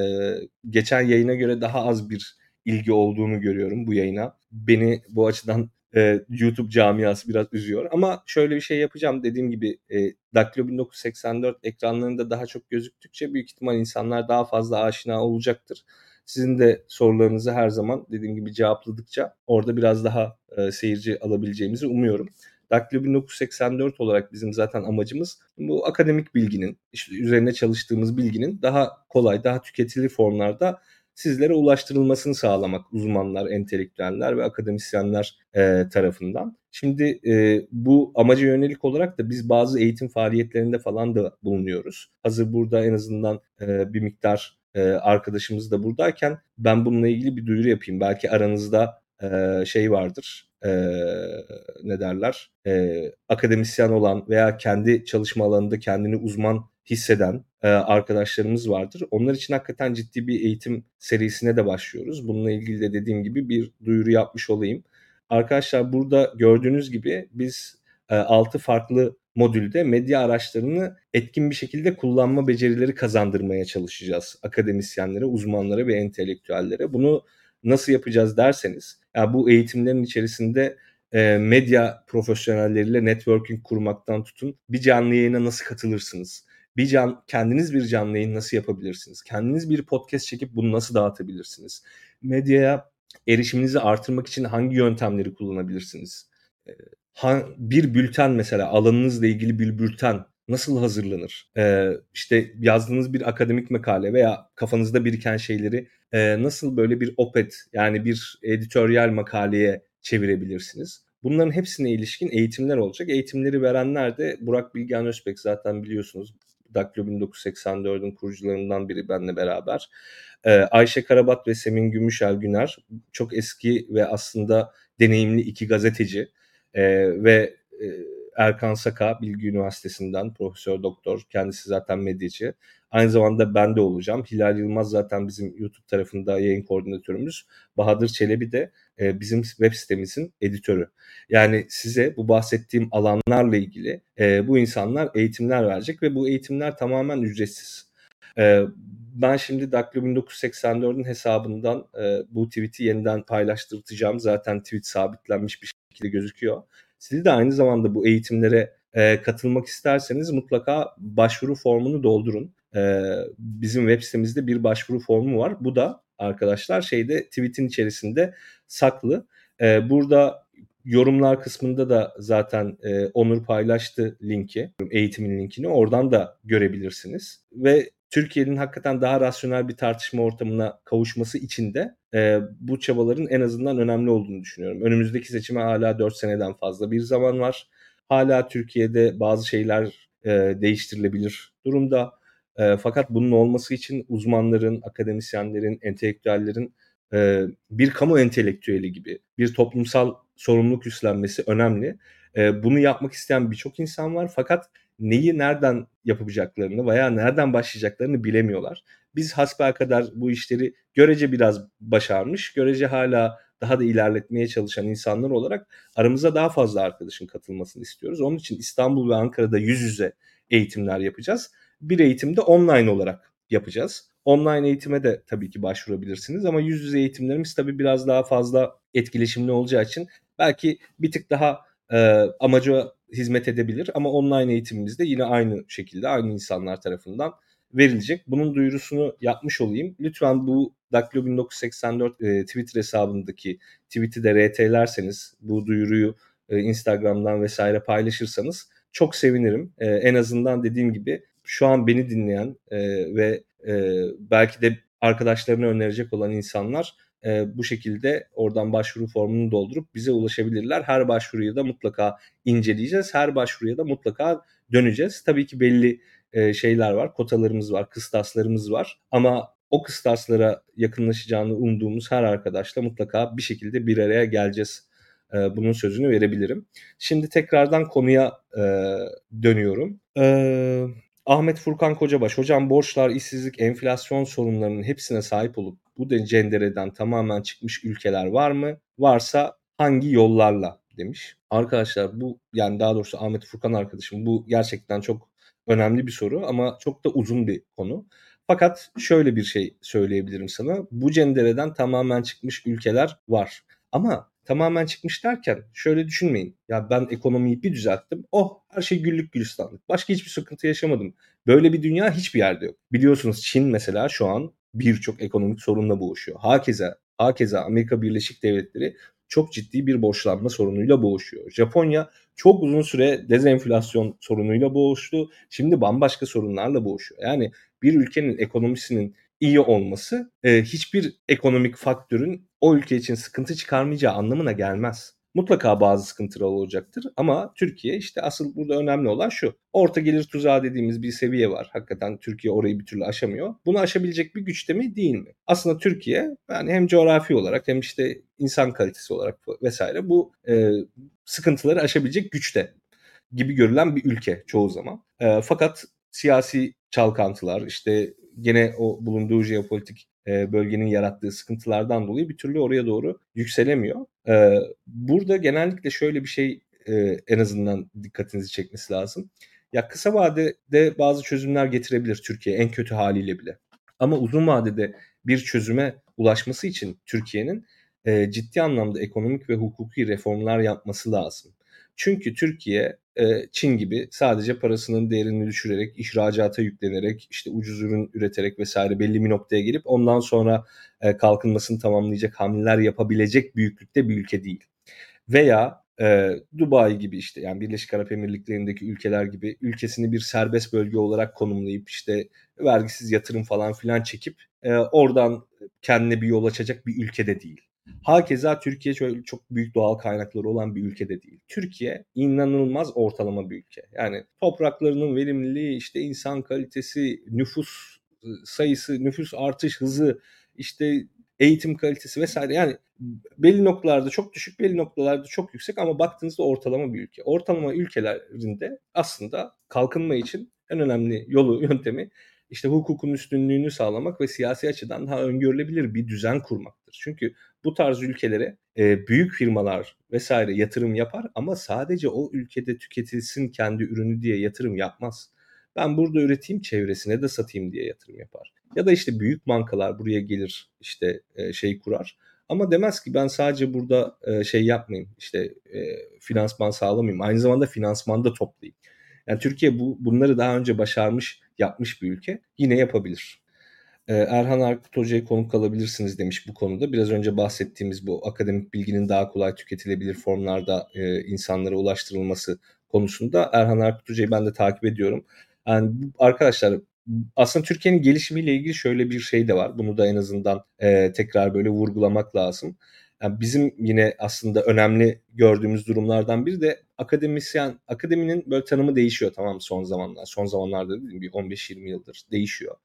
geçen yayına göre daha az bir ilgi olduğunu görüyorum bu yayına. Beni bu açıdan e, YouTube camiası biraz üzüyor. Ama şöyle bir şey yapacağım. Dediğim gibi e, Daktilo 1984 ekranlarında daha çok gözüktükçe büyük ihtimal insanlar daha fazla aşina olacaktır. Sizin de sorularınızı her zaman dediğim gibi cevapladıkça orada biraz daha e, seyirci alabileceğimizi umuyorum. Daktilo 1984 olarak bizim zaten amacımız bu akademik bilginin, işte üzerine çalıştığımız bilginin daha kolay, daha tüketilir formlarda sizlere ulaştırılmasını sağlamak uzmanlar, entelektüeller ve akademisyenler e, tarafından. Şimdi e, bu amaca yönelik olarak da biz bazı eğitim faaliyetlerinde falan da bulunuyoruz. Hazır burada en azından e, bir miktar e, arkadaşımız da buradayken ben bununla ilgili bir duyuru yapayım. Belki aranızda e, şey vardır, e, ne derler, e, akademisyen olan veya kendi çalışma alanında kendini uzman hisseden e, arkadaşlarımız vardır. Onlar için hakikaten ciddi bir eğitim serisine de başlıyoruz. Bununla ilgili de dediğim gibi bir duyuru yapmış olayım. Arkadaşlar burada gördüğünüz gibi biz e, 6 farklı modülde medya araçlarını etkin bir şekilde kullanma becerileri kazandırmaya çalışacağız akademisyenlere, uzmanlara ve entelektüellere. Bunu nasıl yapacağız derseniz, yani bu eğitimlerin içerisinde e, medya profesyonelleriyle networking kurmaktan tutun bir canlı yayına nasıl katılırsınız? Bir can, kendiniz bir canlı yayın nasıl yapabilirsiniz? Kendiniz bir podcast çekip bunu nasıl dağıtabilirsiniz? Medyaya erişiminizi artırmak için hangi yöntemleri kullanabilirsiniz? bir bülten mesela alanınızla ilgili bir bülten nasıl hazırlanır? Ee, işte yazdığınız bir akademik makale veya kafanızda biriken şeyleri e, nasıl böyle bir opet yani bir editoryal makaleye çevirebilirsiniz? Bunların hepsine ilişkin eğitimler olacak. Eğitimleri verenler de Burak Bilgen Özbek zaten biliyorsunuz. Daktilo 1984'ün kurucularından biri benle beraber. Ee, Ayşe Karabat ve Semin Gümüşel Güner çok eski ve aslında deneyimli iki gazeteci. Ee, ve e, Erkan Saka Bilgi Üniversitesi'nden profesör doktor. Kendisi zaten medyacı. Aynı zamanda ben de olacağım. Hilal Yılmaz zaten bizim YouTube tarafında yayın koordinatörümüz. Bahadır Çelebi de e, bizim web sitemizin editörü. Yani size bu bahsettiğim alanlarla ilgili e, bu insanlar eğitimler verecek ve bu eğitimler tamamen ücretsiz. E, ben şimdi Daklo 1984'ün hesabından e, bu tweet'i yeniden paylaştıracağım. Zaten tweet sabitlenmiş bir şekilde gözüküyor. Siz de aynı zamanda bu eğitimlere e, katılmak isterseniz mutlaka başvuru formunu doldurun. E, bizim web sitemizde bir başvuru formu var. Bu da arkadaşlar şeyde tweet'in içerisinde saklı. E, burada yorumlar kısmında da zaten e, Onur paylaştı linki, eğitimin linkini. Oradan da görebilirsiniz. Ve Türkiye'nin hakikaten daha rasyonel bir tartışma ortamına kavuşması için de e, bu çabaların en azından önemli olduğunu düşünüyorum. Önümüzdeki seçime hala 4 seneden fazla bir zaman var. Hala Türkiye'de bazı şeyler e, değiştirilebilir durumda. E, fakat bunun olması için uzmanların, akademisyenlerin, entelektüellerin e, bir kamu entelektüeli gibi bir toplumsal sorumluluk üstlenmesi önemli. E, bunu yapmak isteyen birçok insan var fakat neyi nereden yapacaklarını veya nereden başlayacaklarını bilemiyorlar. Biz kadar bu işleri görece biraz başarmış, görece hala daha da ilerletmeye çalışan insanlar olarak aramıza daha fazla arkadaşın katılmasını istiyoruz. Onun için İstanbul ve Ankara'da yüz yüze eğitimler yapacağız. Bir eğitimde online olarak yapacağız. Online eğitime de tabii ki başvurabilirsiniz ama yüz yüze eğitimlerimiz tabii biraz daha fazla etkileşimli olacağı için belki bir tık daha e, amaca hizmet edebilir ama online eğitimimizde yine aynı şekilde aynı insanlar tarafından verilecek. Bunun duyurusunu yapmış olayım. Lütfen bu Daklo 1984 e, Twitter hesabındaki tweet'i de RT'lerseniz bu duyuruyu e, Instagram'dan vesaire paylaşırsanız çok sevinirim. E, en azından dediğim gibi şu an beni dinleyen e, ve e, belki de arkadaşlarına önerecek olan insanlar e, bu şekilde oradan başvuru formunu doldurup bize ulaşabilirler. Her başvuruyu da mutlaka inceleyeceğiz. Her başvuruya da mutlaka döneceğiz. Tabii ki belli e, şeyler var, kotalarımız var, kıstaslarımız var. Ama o kıstaslara yakınlaşacağını umduğumuz her arkadaşla mutlaka bir şekilde bir araya geleceğiz. E, bunun sözünü verebilirim. Şimdi tekrardan konuya e, dönüyorum. E, Ahmet Furkan Kocabaş, hocam borçlar, işsizlik, enflasyon sorunlarının hepsine sahip olup bu cendereden tamamen çıkmış ülkeler var mı? Varsa hangi yollarla demiş. Arkadaşlar bu yani daha doğrusu Ahmet Furkan arkadaşım bu gerçekten çok önemli bir soru ama çok da uzun bir konu. Fakat şöyle bir şey söyleyebilirim sana. Bu cendereden tamamen çıkmış ülkeler var. Ama tamamen çıkmış derken şöyle düşünmeyin. Ya ben ekonomiyi bir düzelttim. Oh her şey güllük gülistanlık. Başka hiçbir sıkıntı yaşamadım. Böyle bir dünya hiçbir yerde yok. Biliyorsunuz Çin mesela şu an birçok ekonomik sorunla boğuşuyor. Hakeza, hakeza Amerika Birleşik Devletleri çok ciddi bir borçlanma sorunuyla boğuşuyor. Japonya çok uzun süre dezenflasyon sorunuyla boğuştu. Şimdi bambaşka sorunlarla boğuşuyor. Yani bir ülkenin ekonomisinin iyi olması e, hiçbir ekonomik faktörün o ülke için sıkıntı çıkarmayacağı anlamına gelmez. Mutlaka bazı sıkıntılar olacaktır ama Türkiye işte asıl burada önemli olan şu. Orta gelir tuzağı dediğimiz bir seviye var. Hakikaten Türkiye orayı bir türlü aşamıyor. Bunu aşabilecek bir güçte mi değil mi? Aslında Türkiye yani hem coğrafi olarak hem işte insan kalitesi olarak vesaire bu e, sıkıntıları aşabilecek güçte gibi görülen bir ülke çoğu zaman. E, fakat siyasi çalkantılar işte gene o bulunduğu jeopolitik e, bölgenin yarattığı sıkıntılardan dolayı bir türlü oraya doğru yükselemiyor. E, burada genellikle şöyle bir şey e, en azından dikkatinizi çekmesi lazım. Ya kısa vadede bazı çözümler getirebilir Türkiye en kötü haliyle bile. Ama uzun vadede bir çözüme ulaşması için Türkiye'nin ciddi anlamda ekonomik ve hukuki reformlar yapması lazım. Çünkü Türkiye e, Çin gibi sadece parasının değerini düşürerek, ihracata yüklenerek, işte ucuz ürün üreterek vesaire belli bir noktaya gelip ondan sonra e, kalkınmasını tamamlayacak hamleler yapabilecek büyüklükte bir ülke değil. Veya e, Dubai gibi işte yani Birleşik Arap Emirlikleri'ndeki ülkeler gibi ülkesini bir serbest bölge olarak konumlayıp işte vergisiz yatırım falan filan çekip oradan kendine bir yol açacak bir ülkede değil. Hakeza Türkiye çok, çok büyük doğal kaynakları olan bir ülke de değil. Türkiye inanılmaz ortalama bir ülke. Yani topraklarının verimliliği, işte insan kalitesi, nüfus ıı, sayısı, nüfus artış hızı, işte eğitim kalitesi vesaire yani belli noktalarda çok düşük, belli noktalarda çok yüksek ama baktığınızda ortalama bir ülke. Ortalama ülkelerinde aslında kalkınma için en önemli yolu, yöntemi işte hukukun üstünlüğünü sağlamak ve siyasi açıdan daha öngörülebilir bir düzen kurmaktır. Çünkü bu tarz ülkelere e, büyük firmalar vesaire yatırım yapar ama sadece o ülkede tüketilsin kendi ürünü diye yatırım yapmaz. Ben burada üreteyim çevresine de satayım diye yatırım yapar. Ya da işte büyük bankalar buraya gelir işte e, şey kurar. Ama demez ki ben sadece burada e, şey yapmayayım işte e, finansman sağlamayayım. Aynı zamanda finansman da toplayayım. Yani Türkiye bu bunları daha önce başarmış, yapmış bir ülke. Yine yapabilir. Ee, Erhan Arkut Hoca'ya konuk alabilirsiniz demiş bu konuda. Biraz önce bahsettiğimiz bu akademik bilginin daha kolay tüketilebilir formlarda e, insanlara ulaştırılması konusunda Erhan Arkut Hoca'yı ben de takip ediyorum. Yani arkadaşlar aslında Türkiye'nin gelişimiyle ilgili şöyle bir şey de var. Bunu da en azından e, tekrar böyle vurgulamak lazım. Yani bizim yine aslında önemli gördüğümüz durumlardan biri de akademisyen, akademinin böyle tanımı değişiyor tamam son zamanlar. Son zamanlarda dedim bir 15-20 yıldır değişiyor.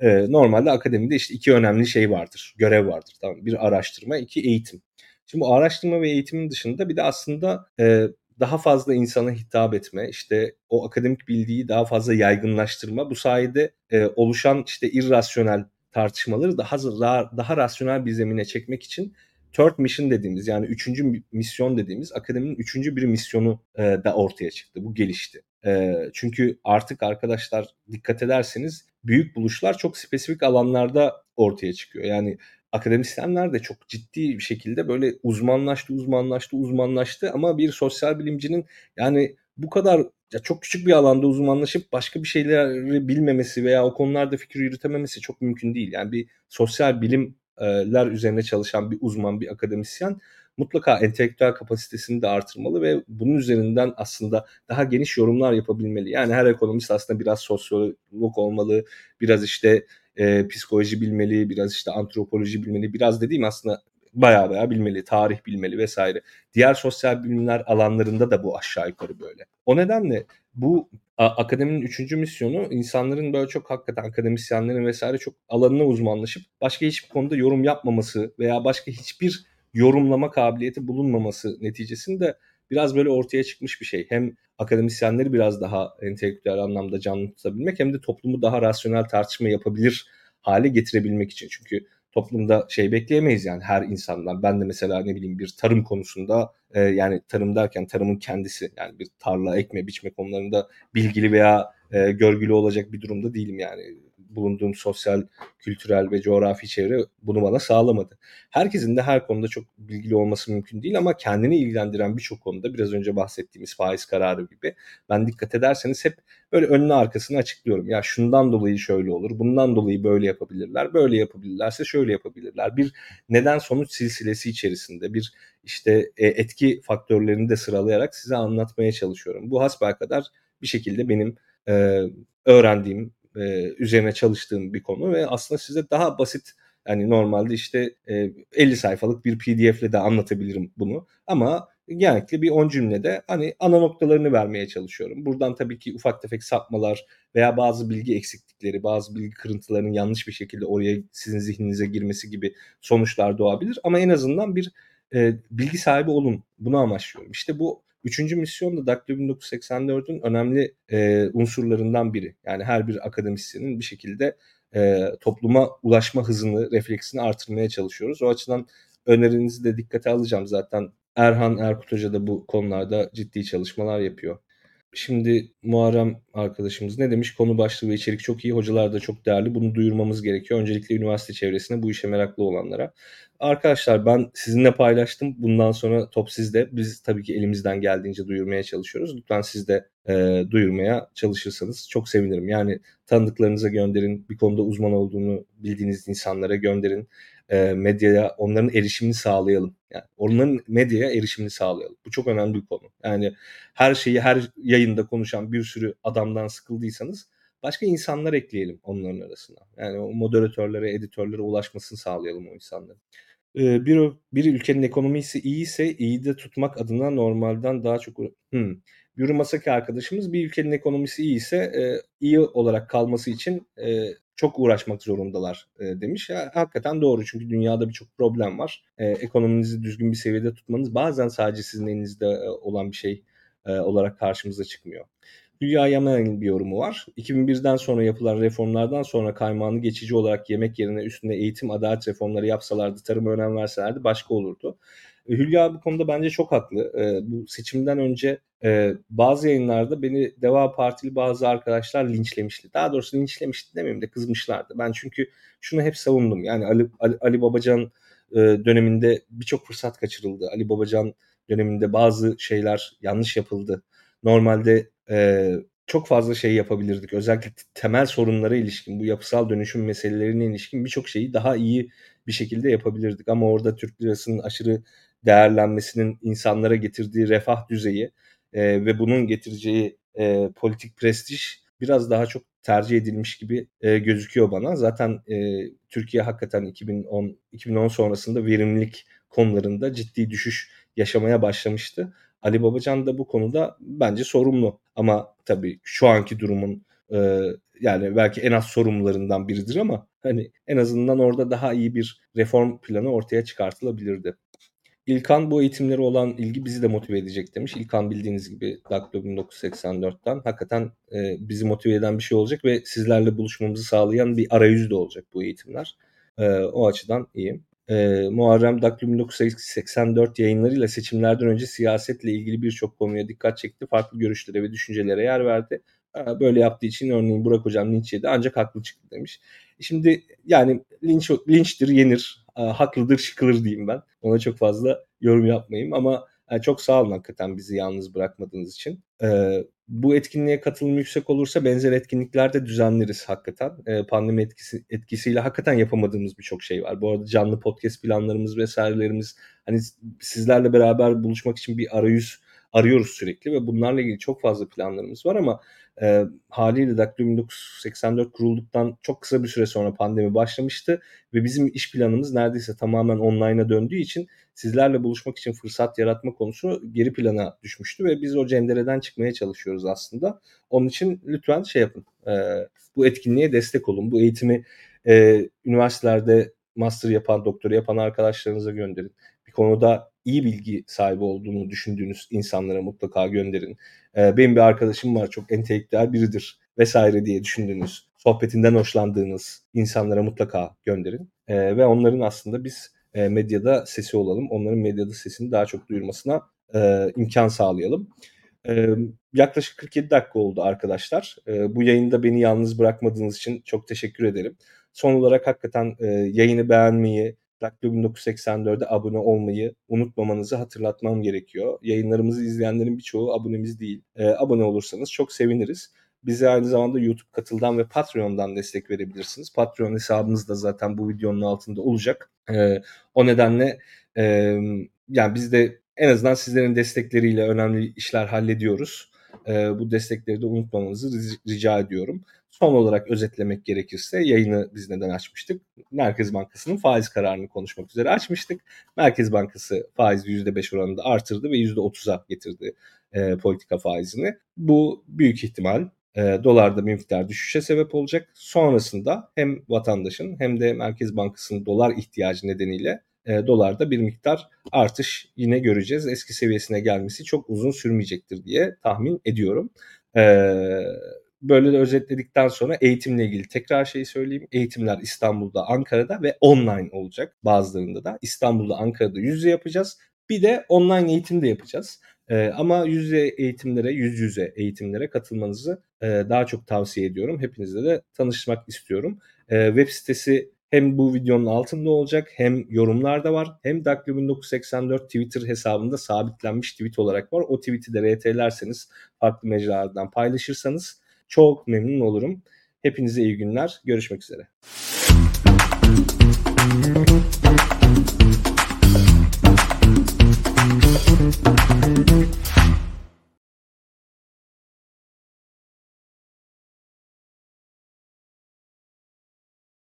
Ee, normalde akademide işte iki önemli şey vardır, görev vardır. Tamam Bir araştırma, iki eğitim. Şimdi bu araştırma ve eğitimin dışında bir de aslında e, daha fazla insana hitap etme, işte o akademik bilgiyi daha fazla yaygınlaştırma, bu sayede e, oluşan işte irrasyonel tartışmaları daha daha, daha rasyonel bir zemine çekmek için third mission dediğimiz yani üçüncü misyon dediğimiz akademinin üçüncü bir misyonu e, da ortaya çıktı. Bu gelişti. E, çünkü artık arkadaşlar dikkat ederseniz büyük buluşlar çok spesifik alanlarda ortaya çıkıyor. Yani akademisyenler de çok ciddi bir şekilde böyle uzmanlaştı, uzmanlaştı, uzmanlaştı ama bir sosyal bilimcinin yani bu kadar ya çok küçük bir alanda uzmanlaşıp başka bir şeyleri bilmemesi veya o konularda fikir yürütememesi çok mümkün değil. Yani bir sosyal bilimler üzerine çalışan bir uzman, bir akademisyen mutlaka entelektüel kapasitesini de artırmalı ve bunun üzerinden aslında daha geniş yorumlar yapabilmeli. Yani her ekonomist aslında biraz sosyolog olmalı, biraz işte e, psikoloji bilmeli, biraz işte antropoloji bilmeli, biraz dediğim aslında baya baya bilmeli, tarih bilmeli vesaire. Diğer sosyal bilimler alanlarında da bu aşağı yukarı böyle. O nedenle bu akademinin üçüncü misyonu insanların böyle çok hakikaten akademisyenlerin vesaire çok alanına uzmanlaşıp başka hiçbir konuda yorum yapmaması veya başka hiçbir yorumlama kabiliyeti bulunmaması neticesinde biraz böyle ortaya çıkmış bir şey. Hem akademisyenleri biraz daha entelektüel anlamda canlı tutabilmek hem de toplumu daha rasyonel tartışma yapabilir hale getirebilmek için. Çünkü toplumda şey bekleyemeyiz yani her insandan. Ben de mesela ne bileyim bir tarım konusunda e, yani tarım derken tarımın kendisi yani bir tarla ekme biçme konularında bilgili veya e, görgülü olacak bir durumda değilim yani bulunduğum sosyal, kültürel ve coğrafi çevre bunu bana sağlamadı. Herkesin de her konuda çok bilgili olması mümkün değil ama kendini ilgilendiren birçok konuda biraz önce bahsettiğimiz faiz kararı gibi ben dikkat ederseniz hep böyle önüne arkasını açıklıyorum. Ya şundan dolayı şöyle olur, bundan dolayı böyle yapabilirler, böyle yapabilirlerse şöyle yapabilirler. Bir neden sonuç silsilesi içerisinde bir işte e, etki faktörlerini de sıralayarak size anlatmaya çalışıyorum. Bu hasbelkader bir şekilde benim e, öğrendiğim e, üzerine çalıştığım bir konu ve aslında size daha basit yani normalde işte e, 50 sayfalık bir pdf ile de anlatabilirim bunu ama genellikle bir 10 cümlede hani ana noktalarını vermeye çalışıyorum. Buradan tabii ki ufak tefek sapmalar veya bazı bilgi eksiklikleri, bazı bilgi kırıntılarının yanlış bir şekilde oraya sizin zihninize girmesi gibi sonuçlar doğabilir. Ama en azından bir e, bilgi sahibi olun. Bunu amaçlıyorum. İşte bu Üçüncü misyon da Daktilo 1984'ün önemli e, unsurlarından biri. Yani her bir akademisyenin bir şekilde e, topluma ulaşma hızını, refleksini artırmaya çalışıyoruz. O açıdan önerinizi de dikkate alacağım. Zaten Erhan Erkut Hoca da bu konularda ciddi çalışmalar yapıyor. Şimdi Muharrem arkadaşımız ne demiş? Konu başlığı ve içerik çok iyi. Hocalar da çok değerli. Bunu duyurmamız gerekiyor. Öncelikle üniversite çevresinde bu işe meraklı olanlara. Arkadaşlar ben sizinle paylaştım. Bundan sonra top sizde. Biz tabii ki elimizden geldiğince duyurmaya çalışıyoruz. Lütfen siz de e, duyurmaya çalışırsanız çok sevinirim. Yani tanıdıklarınıza gönderin. Bir konuda uzman olduğunu bildiğiniz insanlara gönderin e, medyaya onların erişimini sağlayalım. Yani onların medyaya erişimini sağlayalım. Bu çok önemli bir konu. Yani her şeyi her yayında konuşan bir sürü adamdan sıkıldıysanız başka insanlar ekleyelim onların arasına. Yani o moderatörlere, editörlere ulaşmasını sağlayalım o insanların. Ee, bir, bir ülkenin ekonomisi iyi ise iyi de tutmak adına normalden daha çok... Hmm. Yuri Masaki arkadaşımız bir ülkenin ekonomisi iyi ise e, iyi olarak kalması için e, çok uğraşmak zorundalar e, demiş. Ya, hakikaten doğru çünkü dünyada birçok problem var. E, ekonominizi düzgün bir seviyede tutmanız bazen sadece sizin elinizde e, olan bir şey e, olarak karşımıza çıkmıyor. Hülya Yaman'ın bir yorumu var. 2001'den sonra yapılan reformlardan sonra kaymağını geçici olarak yemek yerine üstüne eğitim, adalet reformları yapsalardı, tarıma önem verselerdi başka olurdu. E, Hülya bu konuda bence çok haklı. E, bu seçimden önce e, bazı yayınlarda beni Deva Partili bazı arkadaşlar linçlemişti. Daha doğrusu linçlemişti demeyeyim de kızmışlardı. Ben çünkü şunu hep savundum. Yani Ali, Ali, Ali Babacan e, döneminde birçok fırsat kaçırıldı. Ali Babacan döneminde bazı şeyler yanlış yapıldı. Normalde e, çok fazla şey yapabilirdik. Özellikle temel sorunlara ilişkin, bu yapısal dönüşüm meselelerine ilişkin birçok şeyi daha iyi bir şekilde yapabilirdik. Ama orada Türk lirasının aşırı değerlenmesinin insanlara getirdiği refah düzeyi e, ve bunun getireceği e, politik prestij biraz daha çok tercih edilmiş gibi e, gözüküyor bana. Zaten e, Türkiye hakikaten 2010 2010 sonrasında verimlilik konularında ciddi düşüş yaşamaya başlamıştı. Ali Babacan da bu konuda bence sorumlu. Ama tabii şu anki durumun e, yani belki en az sorumlularından biridir ama hani en azından orada daha iyi bir reform planı ortaya çıkartılabilirdi. İlkan bu eğitimlere olan ilgi bizi de motive edecek demiş. İlkan bildiğiniz gibi Daklo 1984'ten hakikaten e, bizi motive eden bir şey olacak ve sizlerle buluşmamızı sağlayan bir arayüz de olacak bu eğitimler. E, o açıdan iyi. E, Muharrem Daklo 1984 yayınlarıyla seçimlerden önce siyasetle ilgili birçok konuya dikkat çekti. Farklı görüşlere ve düşüncelere yer verdi. E, böyle yaptığı için örneğin Burak Hocam linç yedi ancak haklı çıktı demiş. Şimdi yani linç, linçtir yenir, haklıdır şıkılır diyeyim ben. Ona çok fazla yorum yapmayayım ama e, çok sağ olun hakikaten bizi yalnız bırakmadığınız için. E, bu etkinliğe katılım yüksek olursa benzer etkinliklerde düzenleriz hakikaten. E, pandemi etkisi etkisiyle hakikaten yapamadığımız birçok şey var. Bu arada canlı podcast planlarımız vesairelerimiz hani sizlerle beraber buluşmak için bir arayüz arıyoruz sürekli ve bunlarla ilgili çok fazla planlarımız var ama e, haliyle Daktilo 1984 kurulduktan çok kısa bir süre sonra pandemi başlamıştı ve bizim iş planımız neredeyse tamamen online'a döndüğü için sizlerle buluşmak için fırsat yaratma konusu geri plana düşmüştü ve biz o cendereden çıkmaya çalışıyoruz aslında. Onun için lütfen şey yapın, e, bu etkinliğe destek olun, bu eğitimi e, üniversitelerde master yapan, doktora yapan arkadaşlarınıza gönderin. Bir konuda iyi bilgi sahibi olduğunu düşündüğünüz insanlara mutlaka gönderin. E, benim bir arkadaşım var çok entelektüel biridir vesaire diye düşündüğünüz, sohbetinden hoşlandığınız insanlara mutlaka gönderin. E, ve onların aslında biz e, medyada sesi olalım. Onların medyada sesini daha çok duyurmasına e, imkan sağlayalım. E, yaklaşık 47 dakika oldu arkadaşlar. E, bu yayında beni yalnız bırakmadığınız için çok teşekkür ederim. Son olarak hakikaten e, yayını beğenmeyi, Daktilo 1984'e abone olmayı unutmamanızı hatırlatmam gerekiyor. Yayınlarımızı izleyenlerin birçoğu abonemiz değil. E, abone olursanız çok seviniriz. Bize aynı zamanda YouTube Katıl'dan ve Patreon'dan destek verebilirsiniz. Patreon hesabımız da zaten bu videonun altında olacak. E, o nedenle e, yani biz de en azından sizlerin destekleriyle önemli işler hallediyoruz. E, bu destekleri de unutmamanızı rica ediyorum. Son olarak özetlemek gerekirse yayını biz neden açmıştık? Merkez Bankası'nın faiz kararını konuşmak üzere açmıştık. Merkez Bankası faizi %5 oranında artırdı ve %30'a getirdi e, politika faizini. Bu büyük ihtimal e, dolarda bir miktar düşüşe sebep olacak. Sonrasında hem vatandaşın hem de Merkez Bankası'nın dolar ihtiyacı nedeniyle e, dolarda bir miktar artış yine göreceğiz. Eski seviyesine gelmesi çok uzun sürmeyecektir diye tahmin ediyorum. E, böyle de özetledikten sonra eğitimle ilgili tekrar şeyi söyleyeyim. Eğitimler İstanbul'da, Ankara'da ve online olacak bazılarında da. İstanbul'da, Ankara'da yüz yüze yapacağız. Bir de online eğitim de yapacağız. Ee, ama yüz yüze eğitimlere, yüz yüze eğitimlere katılmanızı e, daha çok tavsiye ediyorum. Hepinizle de tanışmak istiyorum. E, web sitesi hem bu videonun altında olacak hem yorumlarda var hem Daklo 1984 Twitter hesabında sabitlenmiş tweet olarak var. O tweet'i de RT'lerseniz farklı mecralardan paylaşırsanız çok memnun olurum. Hepinize iyi günler. Görüşmek üzere.